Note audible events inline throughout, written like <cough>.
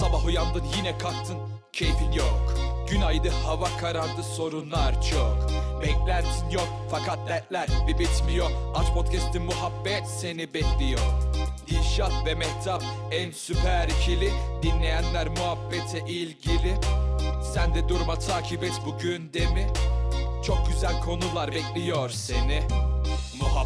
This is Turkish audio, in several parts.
Sabah uyandın yine kalktın. Keyfin yok. Günaydın hava karardı sorunlar çok. Beklentin yok fakat dertler bir bitmiyor. Aç podcast'in muhabbet seni bekliyor. Dilşat ve Mehtap en süper ikili. Dinleyenler muhabbete ilgili. Sen de durma takip et bugün demi Çok güzel konular bekliyor seni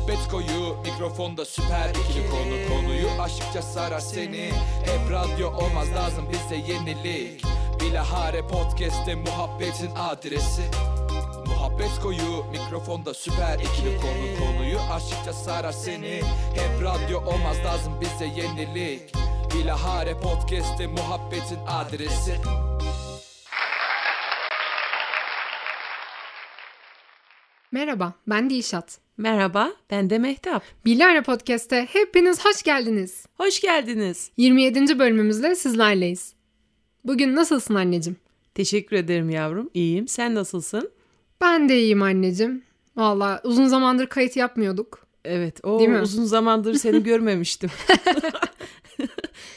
Muhabbet koyu mikrofonda süper ikili konu. Konuyu aşıkça sarar seni. Hep radyo olmaz lazım bize yenilik. Bilahare podcast'te muhabbetin adresi. Muhabbet koyu mikrofonda süper ikili konu. Konuyu aşıkça sarar seni. Hep radyo olmaz lazım bize yenilik. Bilahare podcast'te muhabbetin adresi Merhaba, ben Dilşat. Merhaba, ben de Mehtap. Bilara Podcast'te hepiniz hoş geldiniz. Hoş geldiniz. 27. bölümümüzle sizlerleyiz. Bugün nasılsın anneciğim? Teşekkür ederim yavrum. İyiyim. Sen nasılsın? Ben de iyiyim anneciğim. Valla uzun zamandır kayıt yapmıyorduk. Evet, o uzun zamandır seni görmemiştim. <laughs>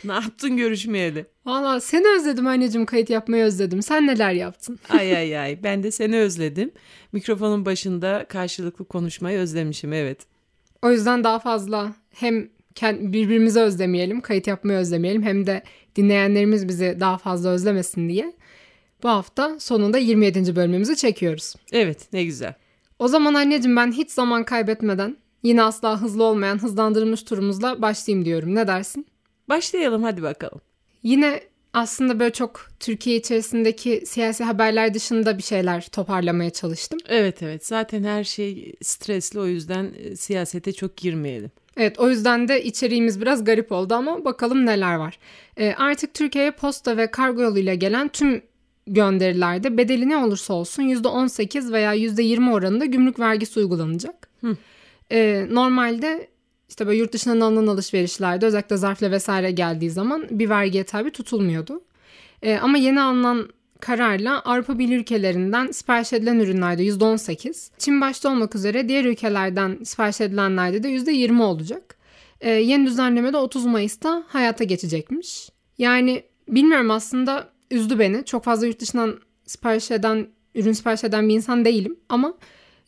<laughs> ne yaptın görüşmeyeli? Valla seni özledim anneciğim, kayıt yapmayı özledim. Sen neler yaptın? <laughs> Ay ay ay, ben de seni özledim. Mikrofonun başında karşılıklı konuşmayı özlemişim, evet. O yüzden daha fazla hem birbirimizi özlemeyelim, kayıt yapmayı özlemeyelim hem de dinleyenlerimiz bizi daha fazla özlemesin diye bu hafta sonunda 27. bölümümüzü çekiyoruz. Evet, ne güzel. O zaman anneciğim ben hiç zaman kaybetmeden yine asla hızlı olmayan hızlandırılmış turumuzla başlayayım diyorum. Ne dersin? Başlayalım hadi bakalım. Yine aslında böyle çok Türkiye içerisindeki siyasi haberler dışında bir şeyler toparlamaya çalıştım. Evet evet, zaten her şey stresli o yüzden e, siyasete çok girmeyelim. Evet o yüzden de içeriğimiz biraz garip oldu ama bakalım neler var. Ee, artık Türkiye'ye posta ve kargo yoluyla gelen tüm gönderilerde bedeli ne olursa olsun %18 veya %20 oranında gümrük vergisi uygulanacak. Hı. Ee, normalde işte böyle yurt dışından alınan alışverişlerde özellikle zarfla vesaire geldiği zaman bir vergiye tabi tutulmuyordu. Ee, ama yeni alınan kararla Avrupa Birliği ülkelerinden sipariş edilen ürünlerde %18, Çin başta olmak üzere diğer ülkelerden sipariş edilenlerde de %20 olacak. Ee, yeni düzenleme de 30 Mayıs'ta hayata geçecekmiş. Yani bilmiyorum aslında üzdü beni. Çok fazla yurt dışından sipariş eden, ürün sipariş eden bir insan değilim ama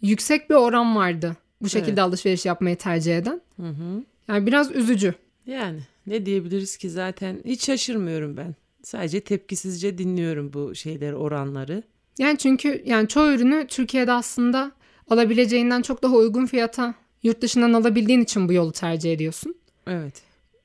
yüksek bir oran vardı bu şekilde Evet. alışveriş yapmayı tercih eden. Hı hı. Yani biraz üzücü. Yani ne diyebiliriz ki zaten hiç şaşırmıyorum ben. Sadece tepkisizce dinliyorum bu şeyleri, oranları. Yani çünkü yani çoğu ürünü Türkiye'de aslında alabileceğinden çok daha uygun fiyata yurt dışından alabildiğin için bu yolu tercih ediyorsun. Evet.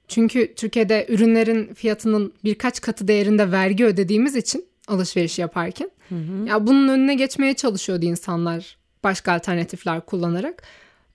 Çünkü Türkiye'de ürünlerin fiyatının birkaç katı değerinde vergi ödediğimiz için alışveriş yaparken Hı hı. ya bunun önüne geçmeye çalışıyordu insanlar başka alternatifler kullanarak.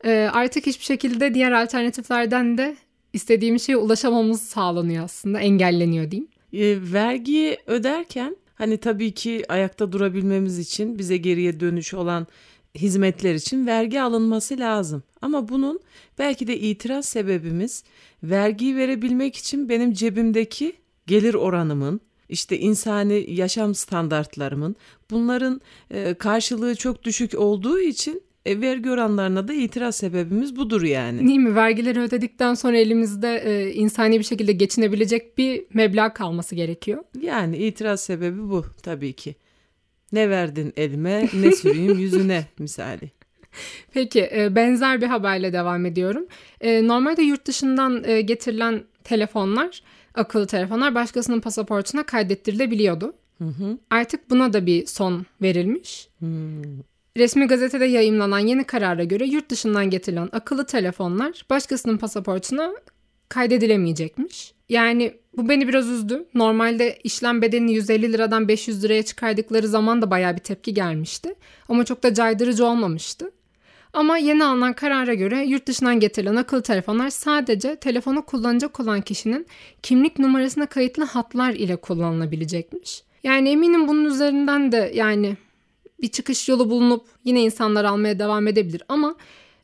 Ee, artık hiçbir şekilde diğer alternatiflerden de istediğim şeye ulaşamamız sağlanıyor aslında engelleniyor diyeyim. E, vergiyi öderken hani tabii ki ayakta durabilmemiz için bize geriye dönüş olan hizmetler için vergi alınması lazım. Ama bunun belki de itiraz sebebimiz vergiyi verebilmek için benim cebimdeki gelir oranımın, işte insani yaşam standartlarımın bunların e, karşılığı çok düşük olduğu için e, vergi oranlarına da itiraz sebebimiz budur yani. Değil mi? Vergileri ödedikten sonra elimizde e, insani bir şekilde geçinebilecek bir meblağ kalması gerekiyor. Yani itiraz sebebi bu tabii ki. Ne verdin elime ne süreyim <laughs> yüzüne misali. Peki e, benzer bir haberle devam ediyorum. E, Normalde yurt dışından e, getirilen telefonlar, akıllı telefonlar başkasının pasaportuna kaydettirilebiliyordu. Hı hı. Artık buna da bir son verilmiş. Hmm. Resmi gazetede yayımlanan yeni karara göre yurt dışından getirilen akıllı telefonlar başkasının pasaportuna kaydedilemeyecekmiş. Yani bu beni biraz üzdü. Normalde işlem bedelini 150 liradan 500 liraya çıkardıkları zaman da bayağı bir tepki gelmişti. Ama çok da caydırıcı olmamıştı. Ama yeni alınan karara göre yurt dışından getirilen akıllı telefonlar sadece telefonu kullanacak olan kişinin kimlik numarasına kayıtlı hatlar ile kullanılabilecekmiş. Yani eminim bunun üzerinden de yani bir çıkış yolu bulunup yine insanlar almaya devam edebilir ama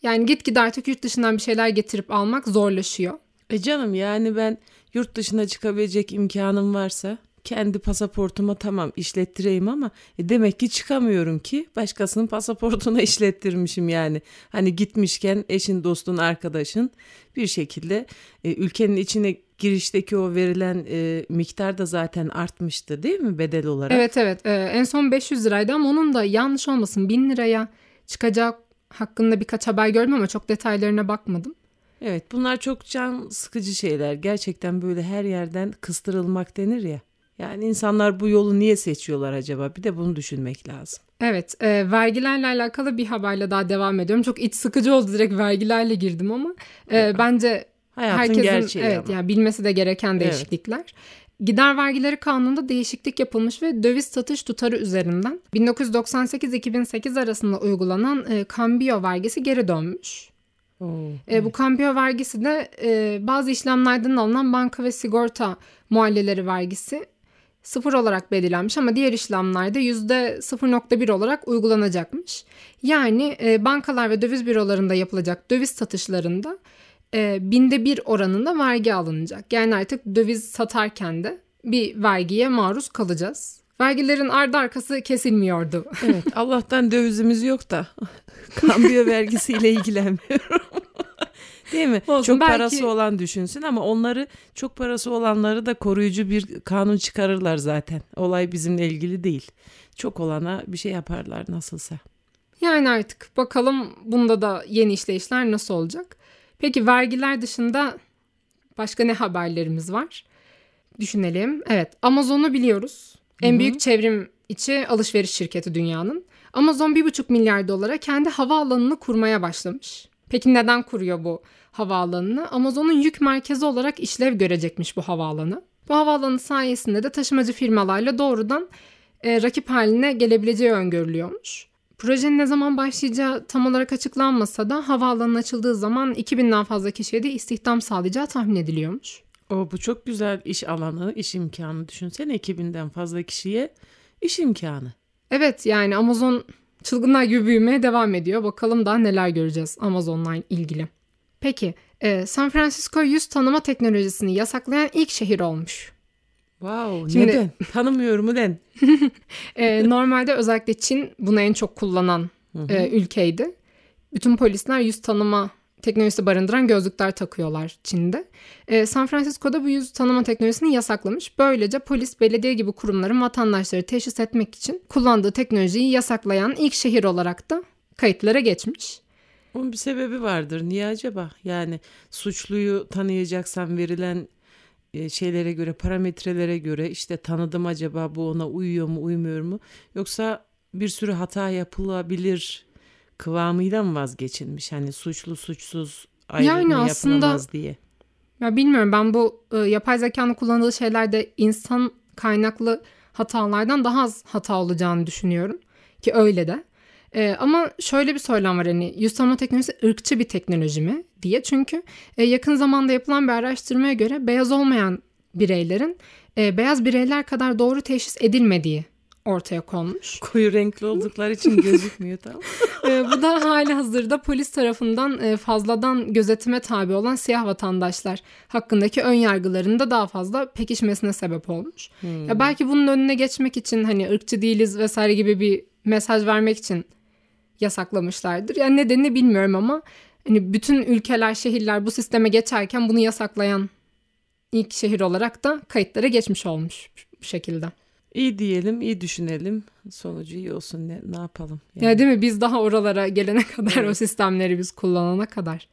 yani gitgide artık yurt dışından bir şeyler getirip almak zorlaşıyor. E canım yani ben yurt dışına çıkabilecek imkanım varsa kendi pasaportuma tamam işlettireyim ama e demek ki çıkamıyorum ki başkasının pasaportuna <laughs> işlettirmişim yani. Hani gitmişken eşin, dostun, arkadaşın bir şekilde e, ülkenin içine girişteki o verilen e, miktar da zaten artmıştı değil mi bedel olarak? Evet evet ee, en son 500 liraydı ama onun da yanlış olmasın 1000 liraya çıkacak hakkında birkaç haber gördüm ama çok detaylarına bakmadım. Evet bunlar çok can sıkıcı şeyler. Gerçekten böyle her yerden kıstırılmak denir ya. Yani insanlar bu yolu niye seçiyorlar acaba? Bir de bunu düşünmek lazım. Evet, e, vergilerle alakalı bir haberle daha devam ediyorum. Çok iç sıkıcı oldu direkt vergilerle girdim ama e, bence Hayatın herkesin gerçeği evet ama. yani bilmesi de gereken değişiklikler. Gider vergileri kanununda değişiklik yapılmış ve döviz satış tutarı üzerinden 1998-2008 arasında uygulanan e, kambiyo vergisi geri dönmüş. Oo, E, bu kambiyo vergisi de e, bazı işlemlerden alınan banka ve sigorta muhalleleri vergisi sıfır olarak belirlenmiş ama diğer işlemlerde yüzde 0.1 olarak uygulanacakmış. Yani e, bankalar ve döviz bürolarında yapılacak döviz satışlarında e, binde bir oranında vergi alınacak. Yani artık döviz satarken de bir vergiye maruz kalacağız. Vergilerin ardı arkası kesilmiyordu. <laughs> Evet Allah'tan dövizimiz yok da <laughs> kambiyo vergisiyle ilgilenmiyorum. <laughs> Değil mi? Olsun, çok belki- parası olan düşünsün ama onları çok parası olanları da koruyucu bir kanun çıkarırlar zaten. Olay bizimle ilgili değil. Çok olana bir şey yaparlar nasılsa. Yani artık bakalım bunda da yeni işleyişler nasıl olacak. Peki vergiler dışında başka ne haberlerimiz var? Düşünelim. Evet Amazon'u biliyoruz. En büyük çevrim içi alışveriş şirketi dünyanın. Amazon 1,5 milyar dolara kendi havaalanını kurmaya başlamış. Peki neden kuruyor bu havaalanını? Amazon'un yük merkezi olarak işlev görecekmiş bu havaalanı. Bu havaalanı sayesinde de taşımacı firmalarla doğrudan e, rakip haline gelebileceği öngörülüyormuş. Projenin ne zaman başlayacağı tam olarak açıklanmasa da havaalanının açıldığı zaman 2000'den fazla kişiye de istihdam sağlayacağı tahmin ediliyormuş. O bu çok güzel iş alanı, iş imkanı. Düşünsene 2000'den fazla kişiye iş imkanı. Evet yani Amazon çılgınlar gibi büyümeye devam ediyor. Bakalım daha neler göreceğiz Amazon'la ilgili. Peki e, San Francisco yüz tanıma teknolojisini yasaklayan ilk şehir olmuş. Wow, Şimdi- neden? Tanımıyorum neden? <laughs> E, normalde özellikle Çin bunu en çok kullanan e, ülkeydi. Bütün polisler yüz tanıma teknolojisi barındıran gözlükler takıyorlar Çin'de. E, San Francisco'da bu yüz tanıma teknolojisini yasaklamış. Böylece polis, belediye gibi kurumların vatandaşları teşhis etmek için kullandığı teknolojiyi yasaklayan ilk şehir olarak da kayıtlara geçmiş. Onun bir sebebi vardır. Niye acaba? Yani suçluyu tanıyacaksan verilen şeylere göre, parametrelere göre işte tanıdım acaba bu ona uyuyor mu, uymuyor mu? Yoksa bir sürü hata yapılabilir kıvamıyla mı vazgeçilmiş? Hani suçlu suçsuz ayrımı Yani aslında- yapılamaz diye. Ya bilmiyorum ben bu e, yapay zekanın kullanıldığı şeylerde insan kaynaklı hatalardan daha az hata olacağını düşünüyorum. Ki öyle de. E, ama şöyle bir söylem var hani yüz tanıma teknolojisi ırkçı bir teknoloji mi diye. Çünkü e, yakın zamanda yapılan bir araştırmaya göre beyaz olmayan bireylerin e, beyaz bireyler kadar doğru teşhis edilmediği ortaya konmuş. <laughs> Koyu renkli oldukları için gözükmüyor tamam. <laughs> E, bu da hali hazırda polis tarafından e, fazladan gözetime tabi olan siyah vatandaşlar hakkındaki ön yargıların da daha fazla pekişmesine sebep olmuş. Ya belki bunun önüne geçmek için hani ırkçı değiliz vesaire gibi bir mesaj vermek için yasaklamışlardır. Yani nedenini bilmiyorum ama hani bütün ülkeler, şehirler bu sisteme geçerken bunu yasaklayan ilk şehir olarak da kayıtlara geçmiş olmuş bu şekilde. İyi diyelim, iyi düşünelim. Sonucu iyi olsun ne, ne yapalım? Yani. Ya değil mi? Biz daha oralara gelene kadar o Evet. sistemleri biz kullanana kadar.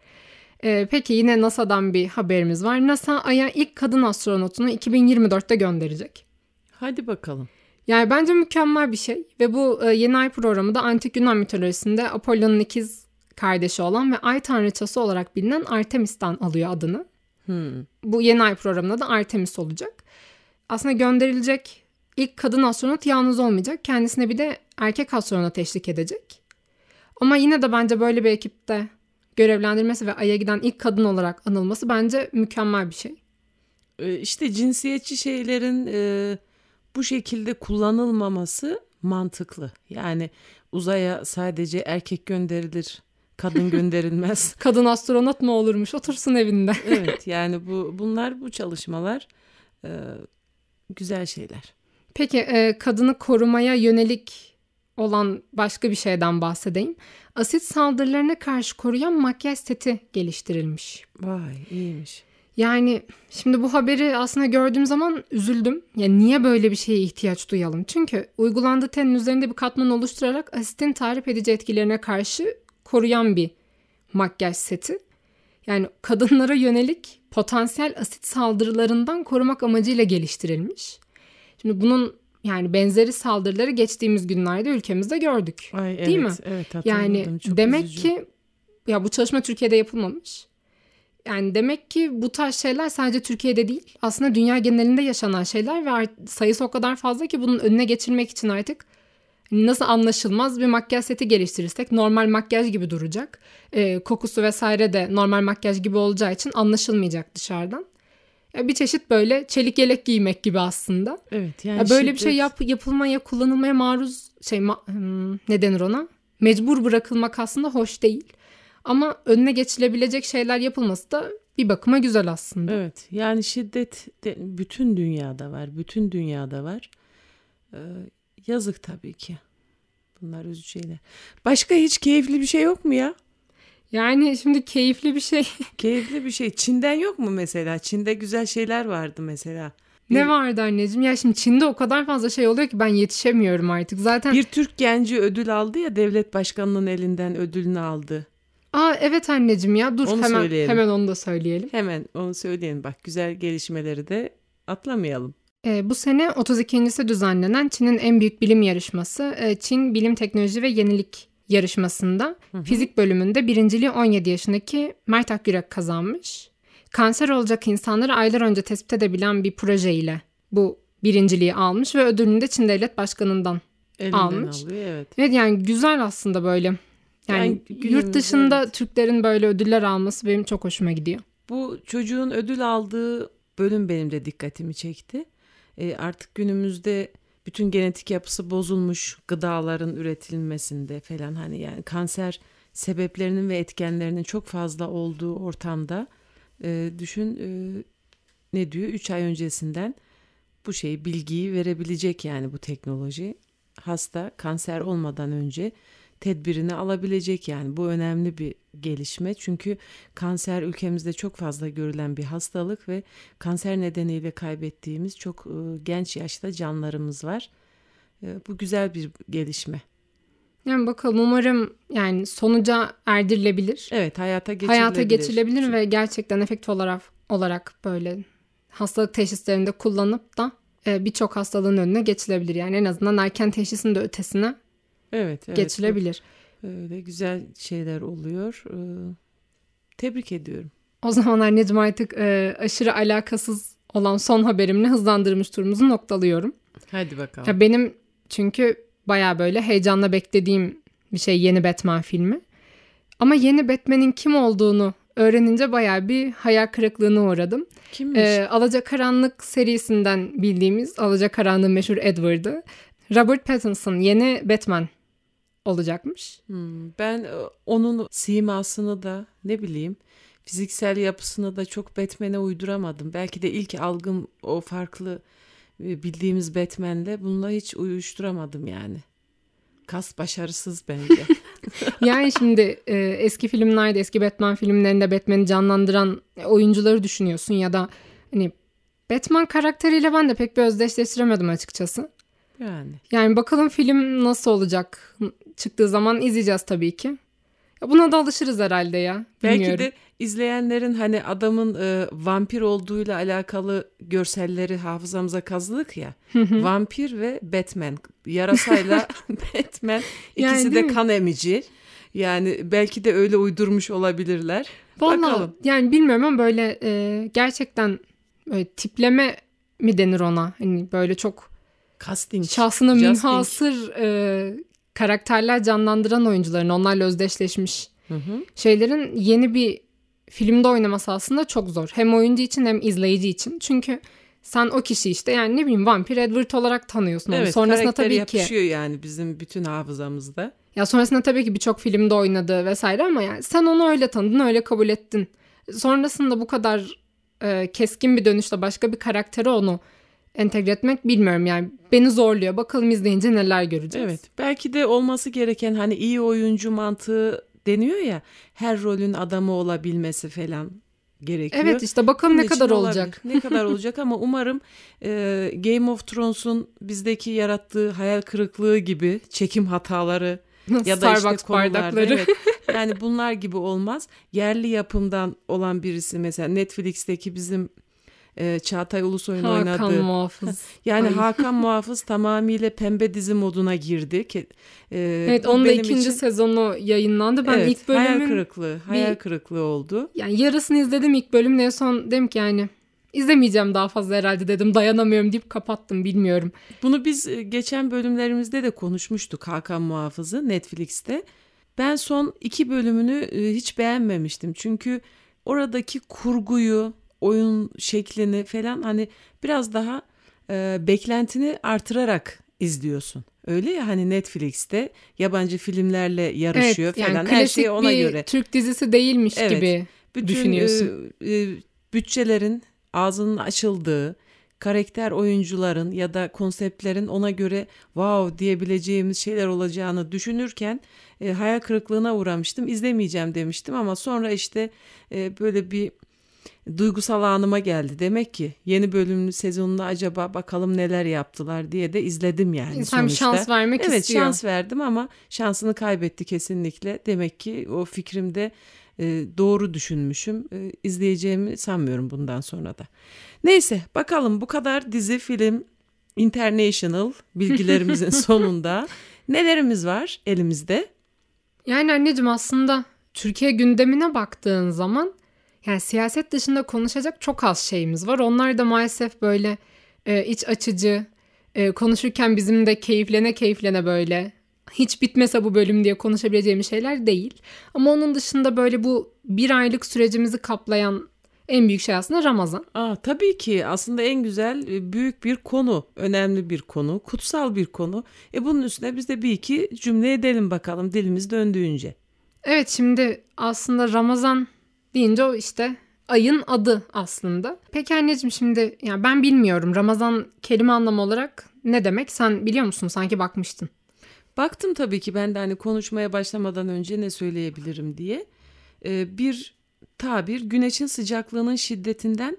Ee, peki yine NASA'dan bir haberimiz var. NASA Ay'a ilk kadın astronotunu 2024'te gönderecek. Hadi bakalım. Yani bence mükemmel bir şey ve bu e, yeni ay programı da antik Yunan mitolojisinde Apollo'nun ikiz kardeşi olan ve ay tanrıçası olarak bilinen Artemis'ten alıyor adını. Hmm. Bu yeni ay programında da Artemis olacak. Aslında gönderilecek ilk kadın astronot yalnız olmayacak. Kendisine bir de erkek astronot eşlik edecek. Ama yine de bence böyle bir ekipte görevlendirmesi ve Ay'a giden ilk kadın olarak anılması bence mükemmel bir şey. Ee, işte cinsiyetçi şeylerin e, bu şekilde kullanılmaması mantıklı. Yani uzaya sadece erkek gönderilir, kadın <laughs> gönderilmez. Kadın astronot mu olurmuş otursun evinde. <laughs> evet <laughs> yani bu bunlar bu çalışmalar e, güzel şeyler. Peki e, kadını korumaya yönelik olan başka bir şeyden bahsedeyim. Asit saldırılarına karşı koruyan makyaj seti geliştirilmiş. Vay iyiymiş. Yani şimdi bu haberi aslında gördüğüm zaman üzüldüm. Yani niye böyle bir şeye ihtiyaç duyalım? Çünkü uygulandığı tenin üzerinde bir katman oluşturarak asitin tarif edici etkilerine karşı koruyan bir makyaj seti. Yani kadınlara yönelik potansiyel asit saldırılarından korumak amacıyla geliştirilmiş. Şimdi bunun yani benzeri saldırıları geçtiğimiz günlerde ülkemizde gördük. Ay, Değil evet, mi? Evet Yani demek üzücü. ki ya bu çalışma Türkiye'de yapılmamış. Yani demek ki bu tarz şeyler sadece Türkiye'de değil aslında dünya genelinde yaşanan şeyler ve sayısı o kadar fazla ki bunun önüne geçirmek için artık nasıl anlaşılmaz bir makyaj seti geliştirirsek normal makyaj gibi duracak. Ee, kokusu vesaire de normal makyaj gibi olacağı için anlaşılmayacak dışarıdan. Ya bir çeşit böyle çelik yelek giymek gibi aslında. Evet yani Ya böyle bir şey şiddet- yap, yapılmaya, kullanılmaya maruz şey ma- hmm, ne denir ona? Mecbur bırakılmak aslında hoş değil. Ama önüne geçilebilecek şeyler yapılması da bir bakıma güzel aslında. Evet yani şiddet de bütün dünyada var. Bütün dünyada var. Ee, yazık tabii ki. Bunlar üzücü şeyler. Başka hiç keyifli bir şey yok mu ya? Yani şimdi keyifli bir şey. <laughs> Keyifli bir şey. Çin'den yok mu mesela? Çin'de güzel şeyler vardı mesela. ne vardı anneciğim? Ya şimdi Çin'de o kadar fazla şey oluyor ki ben yetişemiyorum artık. Zaten Bir Türk genci ödül aldı ya devlet başkanının elinden ödülünü aldı. Aa evet anneciğim ya dur Onu hemen söyleyelim. hemen onu da söyleyelim. Hemen onu söyleyin bak güzel gelişmeleri de atlamayalım. Ee, bu sene 32.si düzenlenen Çin'in en büyük bilim yarışması e, Çin Bilim Teknoloji ve Yenilik yarışmasında fizik bölümünde birinciliği 17 yaşındaki Mert Akgürek kazanmış. Kanser olacak insanları aylar önce tespit edebilen bir projeyle bu birinciliği almış ve ödülünü de Çin Devlet Başkanı'ndan. Elinden Almış. alıyor evet. Evet yani güzel aslında böyle. Yani, Yani yurt dışında evet. Türklerin böyle ödüller alması benim çok hoşuma gidiyor. Bu çocuğun ödül aldığı bölüm benim de dikkatimi çekti. E, artık günümüzde bütün genetik yapısı bozulmuş gıdaların üretilmesinde falan hani yani kanser sebeplerinin ve etkenlerinin çok fazla olduğu ortamda e, düşün e, ne diyor 3 ay öncesinden bu şeyi bilgiyi verebilecek yani bu teknoloji hasta kanser olmadan önce tedbirini alabilecek yani bu önemli bir gelişme çünkü kanser ülkemizde çok fazla görülen bir hastalık ve kanser nedeniyle kaybettiğimiz çok e, genç yaşta canlarımız var. E, bu güzel bir gelişme. Yani bakalım umarım yani sonuca erdirilebilir. Evet hayata geçirilebilir. hayata geçilebilir ve gerçekten efektif olarak olarak böyle hastalık teşhislerinde kullanıp da e, birçok hastalığın önüne geçilebilir. Yani en azından erken teşhisin de ötesine evet, evet, geçilebilir. Öyle güzel şeyler oluyor. E, tebrik ediyorum. O zaman anneciğim artık e, aşırı alakasız olan son haberimle hızlandırmış turumuzu noktalıyorum. Hadi bakalım. Ya benim çünkü baya böyle heyecanla beklediğim bir şey yeni Batman filmi. Ama yeni Batman'in kim olduğunu öğrenince baya bir hayal kırıklığına uğradım. Kimmiş? Ee, Alacakaranlık serisinden bildiğimiz Alacakaranlığın meşhur Edward'ı. Robert Pattinson yeni Batman olacakmış. Hmm, ben e, onun simasını da ne bileyim fiziksel yapısını da çok Batman'e uyduramadım. Belki de ilk algım o farklı e, bildiğimiz Batman'le bununla hiç uyuşturamadım yani. Kas başarısız bence. <laughs> <laughs> Yani şimdi e, eski filmlerde, eski Batman filmlerinde Batman'i canlandıran oyuncuları düşünüyorsun ya da hani Batman karakteriyle ben de pek bir özdeşleştiremedim açıkçası. yani. Yani bakalım film nasıl olacak? Çıktığı zaman izleyeceğiz tabii ki. Ya buna da alışırız herhalde ya. Belki Bilmiyorum. de izleyenlerin hani adamın e, vampir olduğuyla alakalı görselleri hafızamıza kazıdık ya. vampir ve Batman. Yarasayla <laughs> Batman Yani ikisi değil de mi? kan emici. Yani belki de öyle uydurmuş olabilirler. Vallahi Bakalım. yani bilmiyorum ama böyle e, gerçekten böyle tipleme mi denir ona? Hani böyle çok Casting. şahsına Casting. münhasır e, karakterler canlandıran oyuncuların onlarla özdeşleşmiş Hı hı. şeylerin yeni bir filmde oynaması aslında çok zor. Hem oyuncu için hem izleyici için. Çünkü sen o kişi işte yani ne bileyim vampir Edward olarak tanıyorsun onu. Evet, Sonrasında tabii ki yapışıyor yani bizim bütün hafızamızda. ya sonrasında tabii ki birçok filmde oynadı vesaire ama yani sen onu öyle tanıdın, öyle kabul ettin. Sonrasında bu kadar e, keskin bir dönüşle başka bir karaktere onu entegre etmek bilmiyorum yani beni zorluyor. Bakalım izleyince neler göreceğiz. Evet. Belki de olması gereken hani iyi oyuncu mantığı deniyor ya her rolün adamı olabilmesi falan. gerekiyor. Evet işte bakalım Bunun ne kadar olabilir. olacak. Ne kadar olacak ama umarım e, Game of Thrones'un bizdeki yarattığı hayal kırıklığı gibi çekim hataları <laughs> ya da Starbucks işte bardakları. evet, yani bunlar gibi olmaz. Yerli yapımdan olan birisi mesela Netflix'teki bizim e, Çağatay Ulusoy'un Hakan oynadığı Muhafız. <laughs> yani Ay. Hakan Muhafız tamamıyla pembe dizi moduna girdi. Ke- e, Evet onun da ikinci için- sezonu yayınlandı. Ben evet, ilk bölümün hayal kırıklığı, hayal kırıklığı oldu. yani yarısını izledim ilk bölümün en son dedim ki yani izlemeyeceğim daha fazla herhalde dedim dayanamıyorum deyip kapattım bilmiyorum. Bunu biz e, geçen bölümlerimizde de konuşmuştuk Hakan Muhafız'ı Netflix'te. Ben son iki bölümünü e, hiç beğenmemiştim. Çünkü oradaki kurguyu, oyun şeklini falan hani biraz daha e, beklentini artırarak izliyorsun. Öyle ya hani Netflix'te yabancı filmlerle yarışıyor evet, yani falan her klasik şey ona bir göre. Türk dizisi değilmiş Evet. gibi. Bütün düşünüyorsun. e, e, bütçelerin ağzının açıldığı, karakter oyuncuların ya da konseptlerin ona göre wow diyebileceğimiz şeyler olacağını düşünürken e, hayal kırıklığına uğramıştım. İzlemeyeceğim demiştim ama sonra işte e, böyle bir duygusal anıma geldi. Demek ki yeni bölümün sezonunda acaba bakalım neler yaptılar diye de izledim yani İnsan sonuçta. şans vermek evet, istiyor. şans verdim ama şansını kaybetti kesinlikle. Demek ki o fikrimde e, doğru düşünmüşüm. E, izleyeceğimi sanmıyorum bundan sonra da. Neyse bakalım bu kadar dizi, film, international bilgilerimizin <laughs> sonunda nelerimiz var elimizde? Yani anneciğim aslında Türkiye gündemine baktığın zaman yani siyaset dışında konuşacak çok az şeyimiz var. Onlar da maalesef böyle e, iç açıcı, e, konuşurken bizim de keyiflene keyiflene böyle hiç bitmese bu bölüm diye konuşabileceğimiz şeyler değil. Ama onun dışında böyle bu bir aylık sürecimizi kaplayan en büyük şey aslında Ramazan. Aa, tabii ki aslında en güzel e, büyük bir konu, önemli bir konu, kutsal bir konu. E bunun üstüne biz de bir iki cümle edelim bakalım dilimiz döndüğünce. Evet şimdi aslında Ramazan deyince o işte ayın adı aslında. Peki anneciğim şimdi yani ben bilmiyorum Ramazan kelime anlamı olarak ne demek? Sen biliyor musun? Sanki bakmıştın. Baktım tabii ki ben de hani konuşmaya başlamadan önce ne söyleyebilirim diye. Ee, bir tabir güneşin sıcaklığının şiddetinden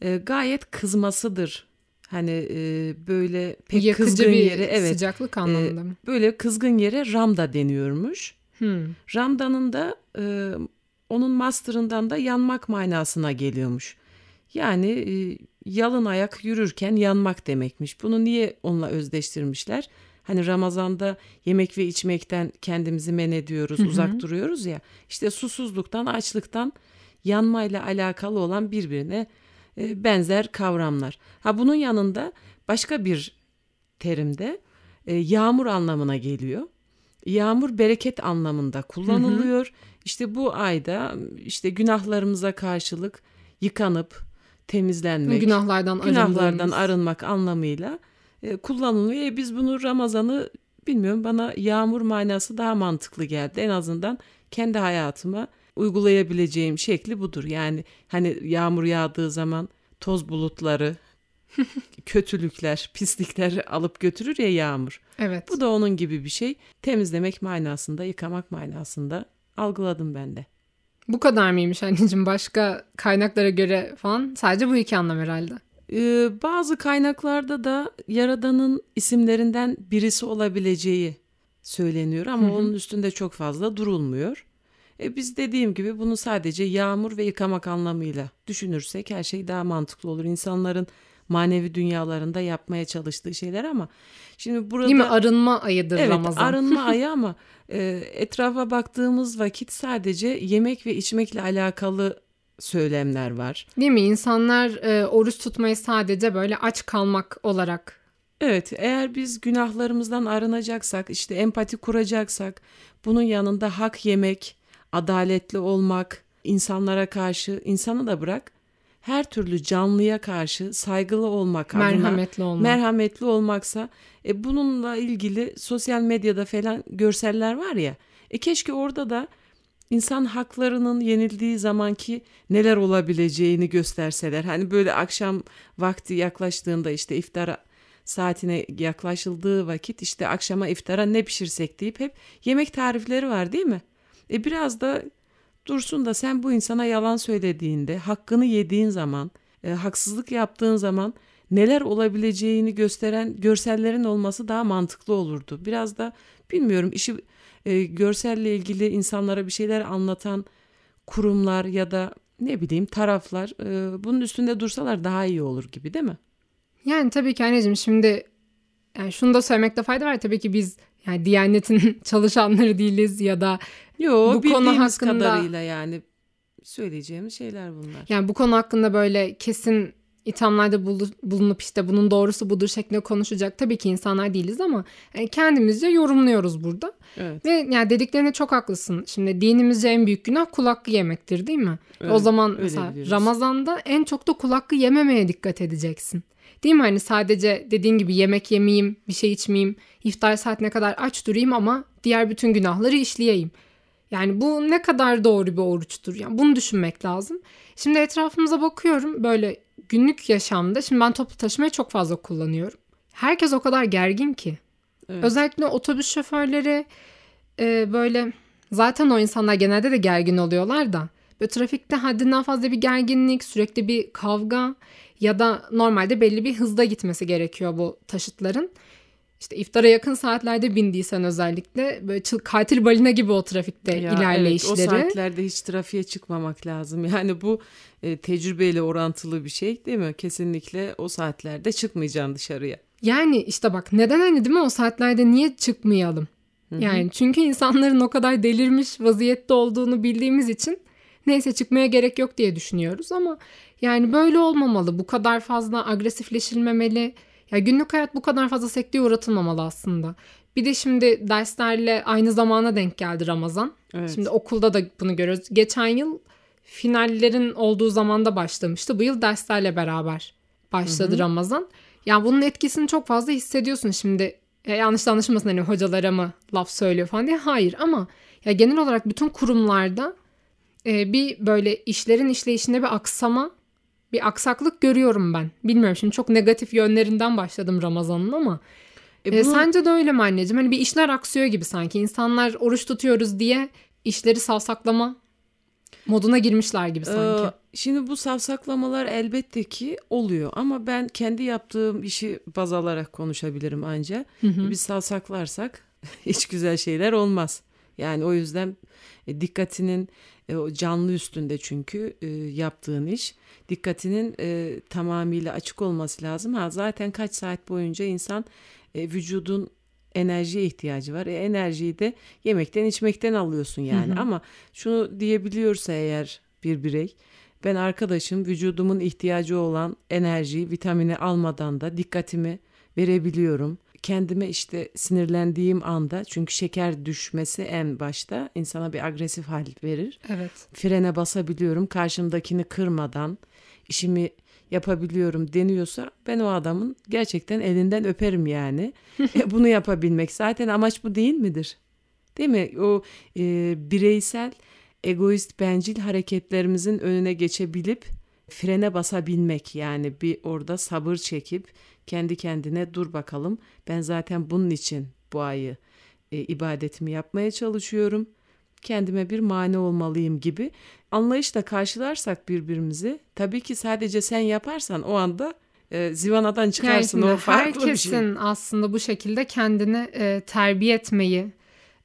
e, gayet kızmasıdır. Hani e, böyle pek Yakıcı kızgın bir yere evet sıcaklık anlamında mı? böyle kızgın yere ramda deniyormuş. Hmm. Ramdanın da e, onun master'ından da yanmak manasına geliyormuş. Yani e, yalın ayak yürürken yanmak demekmiş. Bunu niye onunla özdeştirmişler? Hani Ramazan'da yemek ve içmekten kendimizi men ediyoruz, uzak duruyoruz ya. İşte susuzluktan, açlıktan yanmayla alakalı olan birbirine e, benzer kavramlar. Ha bunun yanında başka bir terimde e, yağmur anlamına geliyor. Yağmur bereket anlamında kullanılıyor. İşte bu ayda işte günahlarımıza karşılık yıkanıp temizlenmek, Günahlardan, günahlardan arınmak anlamıyla e, kullanılıyor. E, biz bunu Ramazan'ı bilmiyorum bana yağmur manası daha mantıklı geldi. En azından kendi hayatıma uygulayabileceğim şekli budur. Yani hani yağmur yağdığı zaman toz bulutları, <laughs> kötülükler, pislikler alıp götürür ya yağmur. Evet. Bu da onun gibi bir şey. Temizlemek manasında, yıkamak manasında algıladım ben de. Bu kadar mıymış anneciğim? Başka kaynaklara göre falan sadece bu iki anlam herhalde. Ee, bazı kaynaklarda da Yaradan'ın isimlerinden birisi olabileceği söyleniyor ama onun üstünde çok fazla durulmuyor. E biz dediğim gibi bunu sadece yağmur ve yıkamak anlamıyla düşünürsek her şey daha mantıklı olur. İnsanların manevi dünyalarında yapmaya çalıştığı şeyler ama şimdi burada Değil mi? Arınma ayıdır Evet Ramazan. arınma ayı <laughs> ama e, etrafa baktığımız vakit sadece yemek ve içmekle alakalı söylemler var. Değil mi? İnsanlar e, oruç tutmayı sadece böyle aç kalmak olarak Evet eğer biz günahlarımızdan arınacaksak işte empati kuracaksak bunun yanında hak yemek, adaletli olmak, insanlara karşı insanı da bırak her türlü canlıya karşı saygılı olmak adına merhametli olmak. merhametli olmaksa e, bununla ilgili sosyal medyada falan görseller var ya e, keşke orada da insan haklarının yenildiği zamanki neler olabileceğini gösterseler. Hani böyle akşam vakti yaklaştığında işte iftara saatine yaklaşıldığı vakit işte akşama iftara ne pişirsek deyip hep yemek tarifleri var değil mi? E biraz da Dursun da sen bu insana yalan söylediğinde, hakkını yediğin zaman, e, haksızlık yaptığın zaman neler olabileceğini gösteren görsellerin olması daha mantıklı olurdu. Biraz da bilmiyorum işi e, görselle ilgili insanlara bir şeyler anlatan kurumlar ya da ne bileyim taraflar e, bunun üstünde dursalar daha iyi olur gibi değil mi? Yani tabii ki anneciğim şimdi yani şunu da söylemekte fayda var. Tabii ki biz yani Diyanet'in <laughs> çalışanları değiliz ya da Yo, bu konu hakkında kadarıyla yani söyleyeceğimiz şeyler bunlar. yani bu konu hakkında böyle kesin ithamlarda bulu- bulunup işte bunun doğrusu budur şeklinde konuşacak tabii ki insanlar değiliz ama yani kendimizce yorumluyoruz burada. Evet. Ve yani dediklerine çok haklısın. Şimdi dinimizce en büyük günah kul hakkı yemektir değil mi? Evet, o zaman öyle mesela. Ramazan'da en çok da kul hakkı yememeye dikkat edeceksin. Değil mi? Hani sadece dediğin gibi yemek yemeyeyim, bir şey içmeyeyim, iftar saatine kadar aç durayım ama diğer bütün günahları işleyeyim. Yani bu ne kadar doğru bir oruçtur? Yani bunu düşünmek lazım. Şimdi etrafımıza bakıyorum böyle günlük yaşamda. Şimdi ben toplu taşımayı çok fazla kullanıyorum. Herkes o kadar gergin ki. Evet. Özellikle otobüs şoförleri e, böyle zaten o insanlar genelde de gergin oluyorlar da böyle trafikte haddinden fazla bir gerginlik, sürekli bir kavga ya da normalde belli bir hızda gitmesi gerekiyor bu taşıtların. İşte iftara yakın saatlerde bindiysen özellikle böyle katil balina gibi o trafikte Ya ilerleyişleri. Evet, o saatlerde hiç trafiğe çıkmamak lazım. Yani bu e, tecrübeyle orantılı bir şey değil mi? Kesinlikle o saatlerde çıkmayacaksın dışarıya. Yani işte bak neden hani değil mi o saatlerde niye çıkmayalım? Yani çünkü insanların o kadar delirmiş vaziyette olduğunu bildiğimiz için neyse çıkmaya gerek yok diye düşünüyoruz ama yani böyle olmamalı. Bu kadar fazla agresifleşilmemeli. Ya günlük hayat bu kadar fazla sekteye uğratılmamalı aslında. Bir de şimdi derslerle aynı zamana denk geldi Ramazan. Evet. Şimdi okulda da bunu görüyoruz. Geçen yıl finallerin olduğu zamanda başlamıştı. Bu yıl derslerle beraber başladı Ramazan. Yani bunun etkisini çok fazla hissediyorsun şimdi. E, yanlış anlaşılmasın hani hocalara mı laf söylüyor falan diye. Hayır ama ya genel olarak bütün kurumlarda e, bir böyle işlerin işleyişinde bir aksama, bir aksaklık görüyorum ben. Bilmiyorum şimdi çok negatif yönlerinden başladım Ramazan'ın ama E, e, bunu- sence de öyle mi anneciğim? Hani bir işler aksıyor gibi sanki. İnsanlar oruç tutuyoruz diye işleri savsaklama moduna girmişler gibi sanki. Ee, Şimdi bu savsaklamalar elbette ki oluyor ama ben kendi yaptığım işi baz alarak konuşabilirim anca. Biz savsaklarsak <laughs> hiç güzel şeyler olmaz. Yani o yüzden e, dikkatinin e, o canlı üstünde çünkü e, yaptığın iş dikkatinin e, tamamıyla açık olması lazım. Ha zaten kaç saat boyunca insan e, vücudun enerjiye ihtiyacı var. E, enerjiyi de yemekten içmekten alıyorsun yani. Ama şunu diyebiliyorsa eğer bir birey ben arkadaşım vücudumun ihtiyacı olan enerjiyi, vitamini almadan da dikkatimi verebiliyorum. Kendime işte sinirlendiğim anda çünkü şeker düşmesi en başta insana bir agresif hal verir. Evet. Frene basabiliyorum karşımdakini kırmadan işimi yapabiliyorum deniyorsa ben o adamın gerçekten elinden öperim yani. <laughs> E, bunu yapabilmek zaten amaç bu değil midir? Değil mi? O e, bireysel egoist bencil hareketlerimizin önüne geçebilip frene basabilmek yani bir orada sabır çekip kendi kendine dur bakalım ben zaten bunun için bu ayı e, ibadetimi yapmaya çalışıyorum kendime bir mani olmalıyım gibi anlayışla karşılarsak birbirimizi tabii ki sadece sen yaparsan o anda e, zivanadan çıkarsın Yani o farklı bir herkesin şey. aslında bu şekilde kendini e, terbiye etmeyi,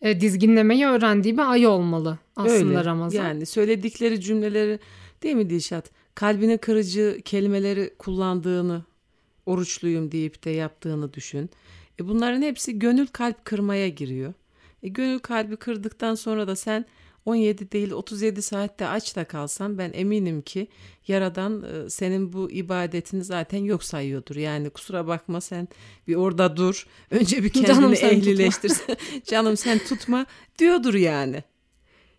e, dizginlemeyi öğrendiği bir ay olmalı aslında Öyle. Ramazan. Yani söyledikleri cümleleri değil mi Dilşat? Kalbine kırıcı kelimeleri kullandığını, oruçluyum deyip de yaptığını düşün. E bunların hepsi gönül kalp kırmaya giriyor. E gönül kalbi kırdıktan sonra da sen 17 değil 37 saatte aç da kalsan ben eminim ki Yaradan e, senin bu ibadetini zaten yok sayıyordur. Yani kusura bakma sen bir orada dur. <laughs> Önce bir Canım kendini tutma. ehlileştir. <laughs> Canım sen tutma diyordur yani.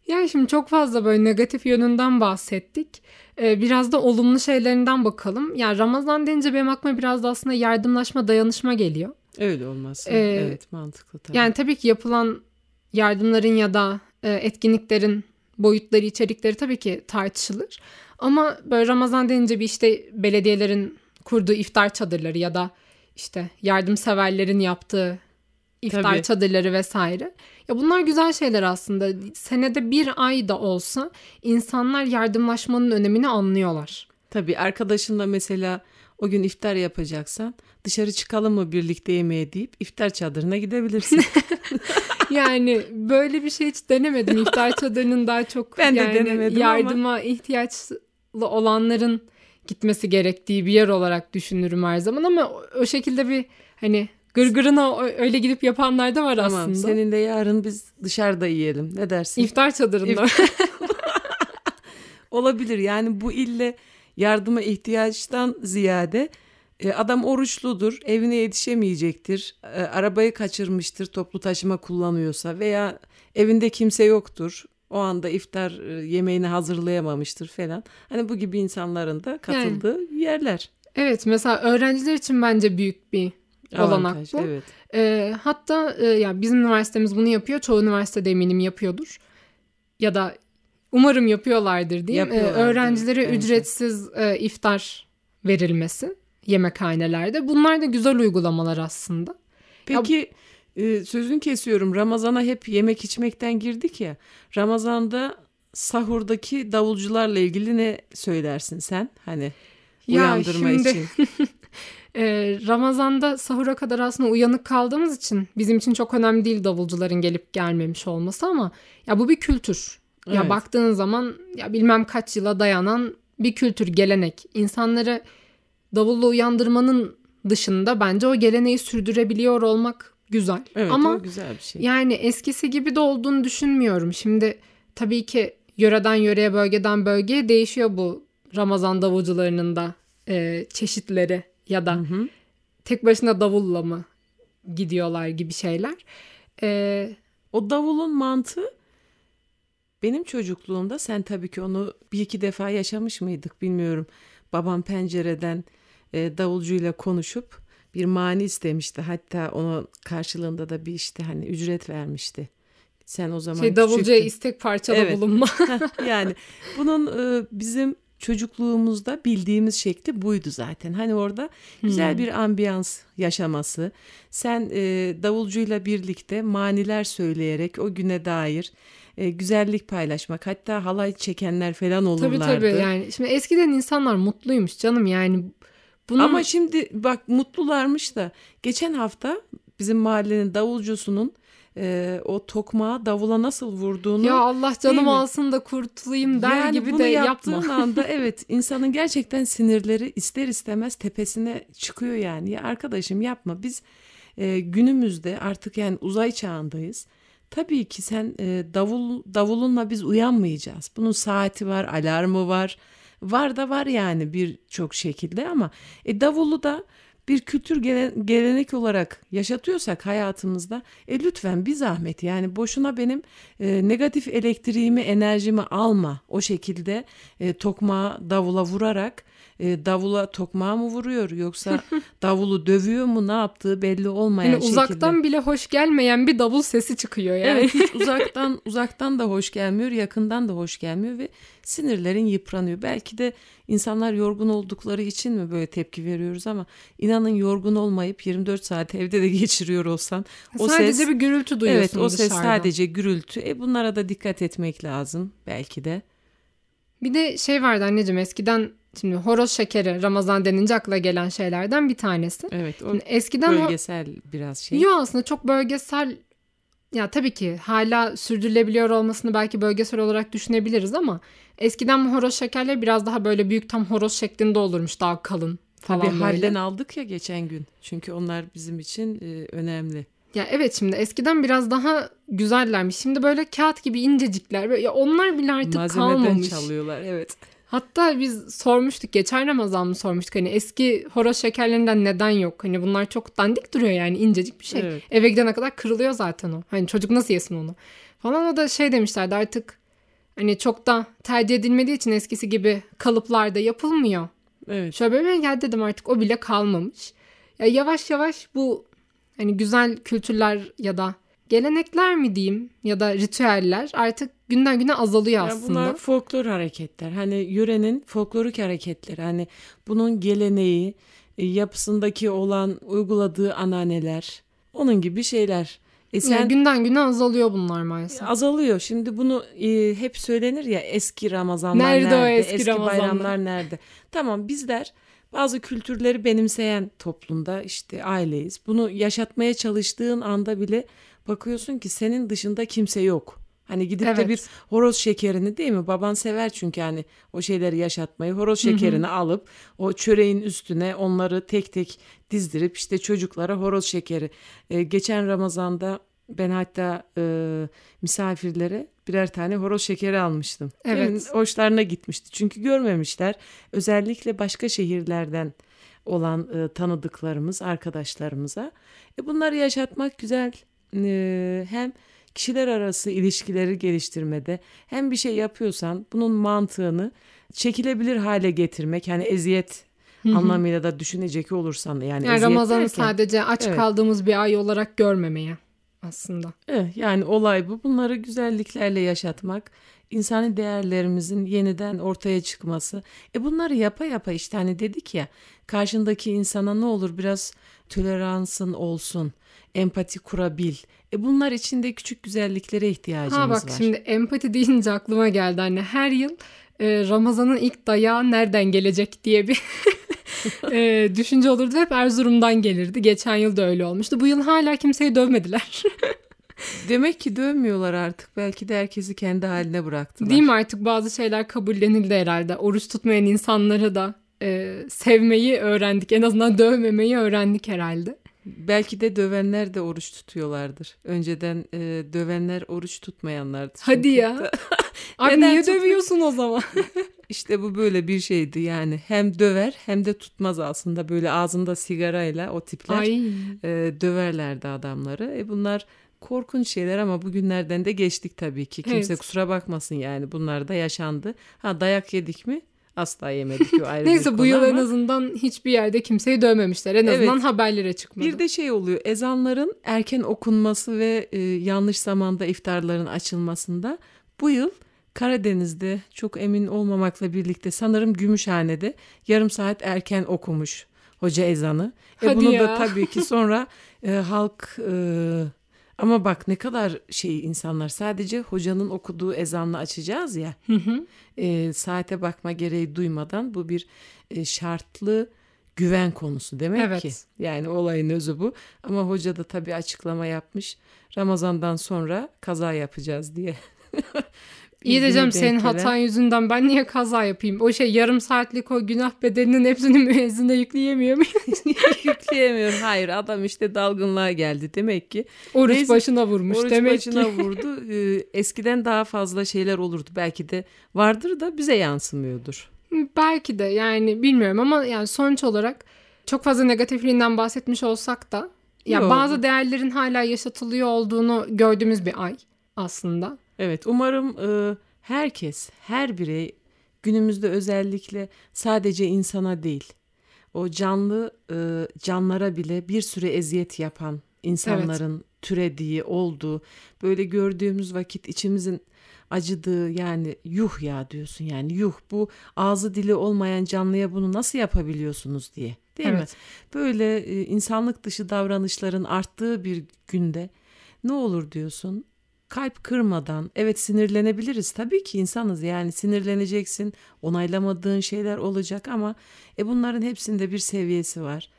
Yani şimdi çok fazla böyle negatif yönünden bahsettik. Ee, biraz da olumlu şeylerinden bakalım. Yani Ramazan deyince benim aklıma biraz da aslında yardımlaşma, dayanışma geliyor. Öyle olması. Ee, evet mantıklı tabii. Yani tabii ki yapılan yardımların ya da e, etkinliklerin boyutları, içerikleri tabii ki tartışılır. Ama böyle Ramazan deyince bir işte belediyelerin kurduğu iftar çadırları ya da işte yardımseverlerin yaptığı iftar Tabii. çadırları vesaire. Ya bunlar güzel şeyler aslında. Senede bir ay da olsa insanlar yardımlaşmanın önemini anlıyorlar. Tabii arkadaşınla mesela o gün iftar yapacaksan dışarı çıkalım mı birlikte yemeğe deyip iftar çadırına gidebilirsin. <laughs> Yani böyle bir şey hiç denemedim. İftar çadırının daha çok Ben de yani denemedim ama- yardıma ihtiyaçlı olanların gitmesi gerektiği bir yer olarak düşünürüm her zaman ama o şekilde bir hani gırgırına öyle gidip yapanlar da var tamam aslında. seninle yarın biz dışarıda yiyelim ne dersin? İftar çadırında. <laughs> Olabilir yani bu ille yardıma ihtiyaçtan ziyade e, adam oruçludur, evine yetişemeyecektir, e, arabayı kaçırmıştır toplu taşıma kullanıyorsa veya evinde kimse yoktur. O anda iftar e, yemeğini hazırlayamamıştır falan. Hani bu gibi insanların da katıldığı yerler. evet mesela öğrenciler için bence büyük bir olanak bu. Evet. Ee, hatta e, ya bizim üniversitemiz bunu yapıyor. Çoğu üniversitede eminim yapıyordur. Ya da umarım yapıyorlardır diyeyim. Yapıyorlardır öğrencilere bence. ücretsiz e, iftar verilmesi yemekhanelerde. Bunlar da güzel uygulamalar aslında. Peki e, sözün kesiyorum. Ramazana hep yemek içmekten girdik ya. Ramazanda sahurdaki davulcularla ilgili ne söylersin sen? Hani Ya uyandırma şimdi- için. <laughs> Ee, Ramazan'da sahura kadar aslında uyanık kaldığımız için bizim için çok önemli değil davulcuların gelip gelmemiş olması ama ya bu bir kültür. Ya Evet. baktığın zaman ya bilmem kaç yıla dayanan bir kültür, gelenek. İnsanları davulla uyandırmanın dışında bence o geleneği sürdürebiliyor olmak güzel. Evet ama güzel bir şey. yani eskisi gibi de olduğunu düşünmüyorum. Şimdi tabii ki yöreden yöreye, bölgeden bölgeye değişiyor bu Ramazan davulcularının da e, çeşitleri ya da Hı hı. tek başına davulla mı gidiyorlar gibi şeyler. E, O davulun mantığı benim çocukluğumda sen tabii ki onu bir iki defa yaşamış mıydık bilmiyorum. Babam pencereden e, davulcuyla konuşup bir mani istemişti. Hatta onun karşılığında da bir işte hani ücret vermişti. Sen o zaman şey davulcuya küçüktün. istek parçada Evet. bulunma. <laughs> yani bunun e, bizim çocukluğumuzda bildiğimiz şekli buydu zaten. Hani orada güzel Hmm. bir ambiyans yaşaması. Sen e, davulcuyla birlikte maniler söyleyerek o güne dair e, güzellik paylaşmak. Hatta halay çekenler falan olurlardı. tabii tabii yani şimdi eskiden insanlar mutluymuş canım yani. Bunun Ama şimdi bak mutlularmış da geçen hafta bizim mahallenin davulcusunun e, o tokmağı davula nasıl vurduğunu ya Allah canım alsın da kurtulayım der yani gibi bunu de yaptığın yapma. <laughs> anda evet insanın gerçekten sinirleri ister istemez tepesine çıkıyor yani. Ya arkadaşım yapma biz e, günümüzde artık yani uzay çağındayız. Tabii ki sen e, davul davulunla biz uyanmayacağız. Bunun saati var, alarmı var. Var da var yani birçok şekilde ama e, davulu da bir kültür gele- gelenek olarak yaşatıyorsak hayatımızda e, lütfen bir zahmet yani boşuna benim e, negatif elektriğimi enerjimi alma. O şekilde e, tokmağı davula vurarak e, davula tokmağı mı vuruyor yoksa <laughs> davulu dövüyor mu ne yaptığı belli olmayan Yani şekilde. uzaktan bile hoş gelmeyen bir davul sesi çıkıyor yani. Evet hiç <laughs> uzaktan uzaktan da hoş gelmiyor, yakından da hoş gelmiyor ve sinirlerin yıpranıyor. Belki de insanlar yorgun oldukları için mi böyle tepki veriyoruz ama inanın yorgun olmayıp 24 saat evde de <laughs> geçiriyor olsan o Sadece ses bir gürültü duyuyorsun Evet o ses dışarıdan. sadece gürültü. E bunlara da dikkat etmek lazım belki de. Bir de şey vardı anneciğim eskiden şimdi horoz şekeri Ramazan denince akla gelen şeylerden bir tanesi. Evet o Şimdi eskiden o bölgesel biraz şey. Yo aslında çok bölgesel ya tabii ki hala sürdürülebiliyor olmasını belki bölgesel olarak düşünebiliriz ama eskiden horoz şekerleri biraz daha böyle büyük tam horoz şeklinde olurmuş daha kalın falan Tabii böyle. halden aldık ya geçen gün. Çünkü onlar bizim için e, önemli. Ya evet şimdi eskiden biraz daha güzellermiş. Şimdi böyle kağıt gibi incecikler. Böyle- Ya onlar bile artık Malzemeden kalmamış. çalıyorlar evet. Hatta biz sormuştuk geçen Ramazan mı sormuştuk hani eski horoz şekerlerinden neden yok? Hani bunlar çok dandik duruyor yani incecik bir şey. Evet. Eve gidene kadar kırılıyor zaten o. Hani çocuk nasıl yesin onu? Falan o da şey demişlerdi artık hani çok da tercih edilmediği için eskisi gibi kalıplarda yapılmıyor. Evet. Şöyle böyle gel dedim artık o bile kalmamış. Ya yavaş yavaş bu hani güzel kültürler ya da gelenekler mi diyeyim ya da ritüeller artık günden güne azalıyor aslında. bunlar folklor hareketler. Hani yörenin folklorik hareketleri. Hani bunun geleneği, e, yapısındaki olan uyguladığı ananeler. Onun gibi şeyler. E sen yani günden güne azalıyor bunlar maalesef. Azalıyor. Şimdi bunu e, hep söylenir ya eski Ramazanlar nerede? Nerede o eski, eski Ramazanlar? bayramlar nerede? Tamam bizler bazı kültürleri benimseyen toplumda işte aileyiz. Bunu yaşatmaya çalıştığın anda bile bakıyorsun ki senin dışında kimse yok. Hani gidip evet. de bir horoz şekerini değil mi? Baban sever çünkü hani o şeyleri yaşatmayı. Horoz şekerini Hı-hı. alıp o çöreğin üstüne onları tek tek dizdirip işte çocuklara horoz şekeri. Ee, geçen Ramazan'da ben hatta e, misafirlere birer tane horoz şekeri almıştım. Evet. hoşlarına gitmişti. Çünkü görmemişler. Özellikle başka şehirlerden olan e, tanıdıklarımız, arkadaşlarımıza. E, bunları yaşatmak güzel. E, hem kişiler arası ilişkileri geliştirmede hem bir şey yapıyorsan bunun mantığını çekilebilir hale getirmek. Yani eziyet Hı-hı. anlamıyla da düşünecek olursan yani, yani Ramazan'ı derken, sadece aç evet. kaldığımız bir ay olarak görmemeye aslında. Evet, yani olay bu. Bunları güzelliklerle yaşatmak, insani değerlerimizin yeniden ortaya çıkması. E bunları yapa yapa işte hani dedik ya karşındaki insana ne olur biraz toleransın olsun, empati kurabil. E bunlar için de küçük güzelliklere ihtiyacımız ha, bak, var. Şimdi empati deyince aklıma geldi anne. Her yıl e, Ramazan'ın ilk dayağı nereden gelecek diye bir <laughs> e, düşünce olurdu. Hep Erzurum'dan gelirdi. Geçen yıl da öyle olmuştu. Bu yıl hala kimseyi dövmediler. <laughs> Demek ki dövmüyorlar artık. Belki de herkesi kendi haline bıraktılar. Değil mi artık bazı şeyler kabullenildi herhalde. Oruç tutmayan insanları da e, sevmeyi öğrendik. En azından dövmemeyi öğrendik herhalde. Belki de dövenler de oruç tutuyorlardır. Önceden e, dövenler oruç tutmayanlardı. Hadi ya. <laughs> Abi niye dövüyorsun o zaman? <laughs> <laughs> İşte bu böyle bir şeydi yani. Hem döver hem de tutmaz aslında. Böyle ağzında sigarayla o tipler e, döverlerdi adamları. E bunlar korkunç şeyler ama bugünlerden de geçtik tabii ki. Kimse evet. kusura bakmasın yani bunlar da yaşandı. Ha dayak yedik mi? Asla yemedik. Ayrı <laughs> Neyse bu yıl ama... en azından hiçbir yerde kimseyi dövmemişler. En azından evet. haberlere çıkmadı. Bir de şey oluyor ezanların erken okunması ve e, yanlış zamanda iftarların açılmasında bu yıl Karadeniz'de çok emin olmamakla birlikte sanırım Gümüşhane'de yarım saat erken okumuş hoca ezanı. E, Hadi e bunu ya. da tabii ki sonra e, halk e, ama bak ne kadar şey insanlar sadece hocanın okuduğu ezanla açacağız ya. Hı hı. E, saate bakma gereği duymadan bu bir e, şartlı güven konusu demek evet. ki. Yani olayın özü bu. Ama hoca da tabii açıklama yapmış. Ramazandan sonra kaza yapacağız diye. <laughs> İyi diyeceğim senin hatan yüzünden ben niye kaza yapayım? O şey yarım saatlik o günah bedelinin hepsini <laughs> müezzine yükleyemiyor muyum? <laughs> Yükleyemiyor. Hayır adam işte dalgınlığa geldi demek ki. Oruç Neyse, başına vurmuş oruç demek başına ki. <laughs> vurdu. Ee, eskiden daha fazla şeyler olurdu. Belki de vardır da bize yansımıyordur. Belki de yani bilmiyorum ama yani sonuç olarak çok fazla negatifliğinden bahsetmiş olsak da ya Yok. bazı değerlerin hala yaşatılıyor olduğunu gördüğümüz bir ay aslında. Evet umarım e, herkes, her birey günümüzde özellikle sadece insana değil, o canlı e, canlara bile bir süre eziyet yapan insanların evet. türediği, olduğu, böyle gördüğümüz vakit içimizin acıdığı yani yuh ya diyorsun yani yuh bu ağzı dili olmayan canlıya bunu nasıl yapabiliyorsunuz diye değil evet. mi? Böyle e, insanlık dışı davranışların arttığı bir günde ne olur diyorsun kalp kırmadan evet sinirlenebiliriz tabii ki insanız yani sinirleneceksin onaylamadığın şeyler olacak ama e bunların hepsinde bir seviyesi var.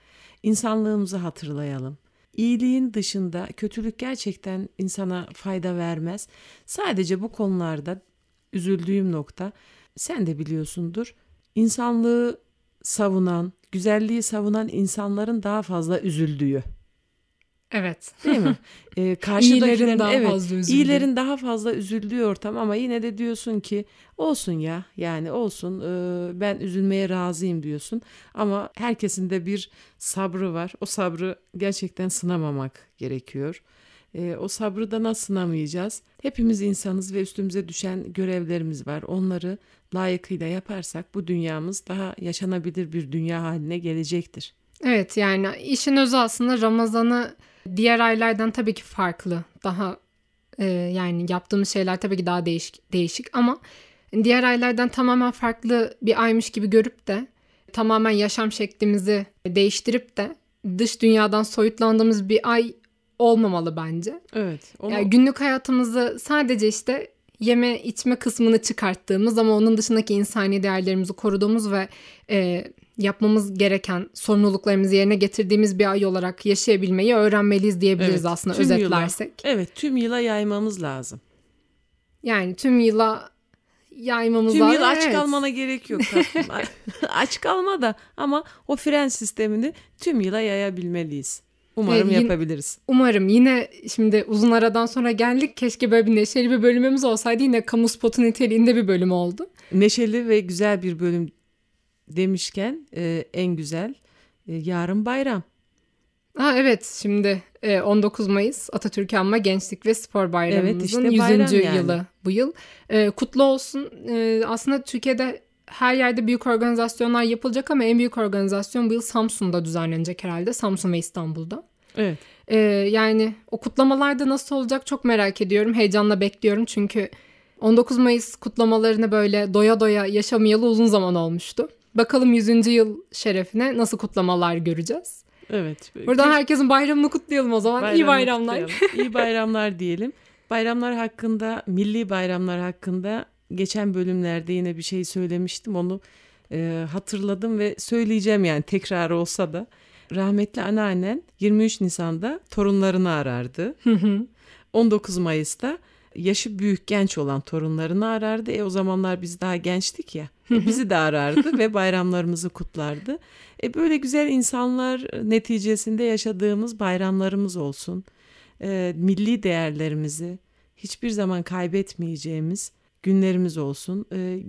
İnsanlığımızı hatırlayalım. İyiliğin dışında kötülük gerçekten insana fayda vermez. Sadece bu konularda üzüldüğüm nokta sen de biliyorsundur. İnsanlığı savunan, güzelliği savunan insanların daha fazla üzüldüğü. Evet. Değil mi? <laughs> Ee, karşıdakilerin daha evet, fazla üzüldüğü. İyilerin daha fazla üzüldüğü ortam ama yine de diyorsun ki olsun ya yani olsun e, ben üzülmeye razıyım diyorsun. Ama herkesin de bir sabrı var. O sabrı gerçekten sınamamak gerekiyor. E, o sabrı da nasıl sınamayacağız? Hepimiz insanız ve üstümüze düşen görevlerimiz var. Onları layıkıyla yaparsak bu dünyamız daha yaşanabilir bir dünya haline gelecektir. Evet yani işin özü aslında Ramazan'ı diğer aylardan tabii ki farklı. Daha e, yani yaptığımız şeyler tabii ki daha değişik, değişik ama diğer aylardan tamamen farklı bir aymış gibi görüp de tamamen yaşam şeklimizi değiştirip de dış dünyadan soyutlandığımız bir ay olmamalı bence. Evet. Onu... Yani günlük hayatımızı sadece işte yeme içme kısmını çıkarttığımız ama onun dışındaki insani değerlerimizi koruduğumuz ve e, yapmamız gereken sorumluluklarımızı yerine getirdiğimiz bir ay olarak yaşayabilmeyi öğrenmeliyiz diyebiliriz Evet, aslında tüm yıla. özetlersek. Evet tüm yıla yaymamız lazım. Yani tüm yıla yaymamız Tüm lazım. yıl aç Evet. kalmana gerek yok <laughs> <laughs> aç kalma da ama o fren sistemini tüm yıla yayabilmeliyiz. Umarım Evet, yin- yapabiliriz. Umarım yine şimdi uzun aradan sonra geldik. Keşke böyle bir neşeli bir bölümümüz olsaydı. Yine kamu spotu niteliğinde bir bölüm oldu. Neşeli ve güzel bir bölüm demişken e, en güzel e, yarın bayram. Ha evet şimdi e, 19 Mayıs Atatürk Anma Gençlik ve Spor Bayramımızın işte 100. bayram yani. yılı bu yıl. E, kutlu olsun. E, aslında Türkiye'de her yerde büyük organizasyonlar yapılacak ama en büyük organizasyon bu yıl Samsun'da düzenlenecek herhalde. Samsun ve İstanbul'da. Evet. E, yani o kutlamalarda nasıl olacak çok merak ediyorum. Heyecanla bekliyorum çünkü 19 Mayıs kutlamalarını böyle doya doya yaşamayalı uzun zaman olmuştu. Bakalım 100. yıl şerefine nasıl kutlamalar göreceğiz. Evet. Buradan herkesin bayramını kutlayalım o zaman. İyi bayramı bayramlar. kutlayalım. İyi bayramlar diyelim. Bayramlar hakkında, milli bayramlar hakkında geçen bölümlerde yine bir şey söylemiştim. Onu e, hatırladım ve söyleyeceğim yani tekrar olsa da. Rahmetli anneannen 23 Nisan'da torunlarını arardı. 19 Mayıs'ta yaşı büyük genç olan torunlarını arardı. E o zamanlar biz daha gençtik ya. E, bizi de arardı <laughs> ve bayramlarımızı kutlardı. E böyle güzel insanlar neticesinde yaşadığımız bayramlarımız olsun. E, milli değerlerimizi hiçbir zaman kaybetmeyeceğimiz günlerimiz olsun. E,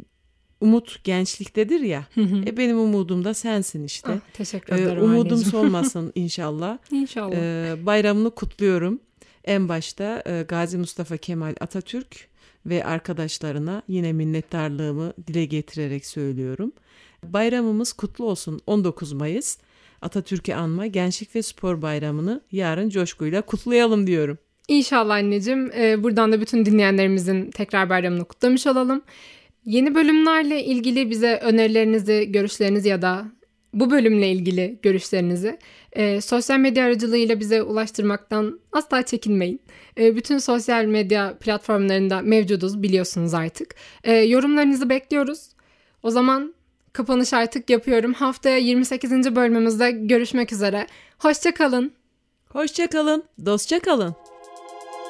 umut gençliktedir ya. E benim umudum da sensin işte. Ah, teşekkür E, ederim umudum anneciğim. solmasın <laughs> inşallah. İnşallah. Ee, bayramını kutluyorum. En başta e, Gazi Mustafa Kemal Atatürk ve arkadaşlarına yine minnettarlığımı dile getirerek söylüyorum. Bayramımız kutlu olsun 19 Mayıs. Atatürk'ü anma Gençlik ve Spor Bayramı'nı yarın coşkuyla kutlayalım diyorum. İnşallah anneciğim. Ee, buradan da bütün dinleyenlerimizin tekrar bayramını kutlamış olalım. Yeni bölümlerle ilgili bize önerilerinizi, görüşlerinizi ya da bu bölümle ilgili görüşlerinizi e, sosyal medya aracılığıyla bize ulaştırmaktan asla çekinmeyin. E, bütün sosyal medya platformlarında mevcuduz biliyorsunuz artık. E, yorumlarınızı bekliyoruz. O zaman kapanış artık yapıyorum. Haftaya 28. bölümümüzde görüşmek üzere. Hoşçakalın. Hoşçakalın, dostça kalın.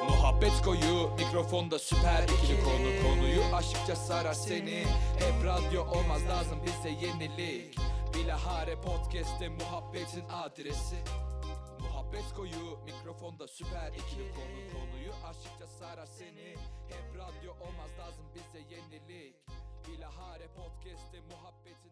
Muhabbet koyu mikrofonda süper ikili konu konuyu aşıkça sarar seni Hep radyo olmaz lazım bize yenilik Bilahare podcast'te muhabbetin adresi. Muhabbet koyu mikrofonda süper ikili konu konuyu aşıkça sarar seni. Hep radyo olmaz lazım bize yenilik. Bilahare podcast'te muhabbetin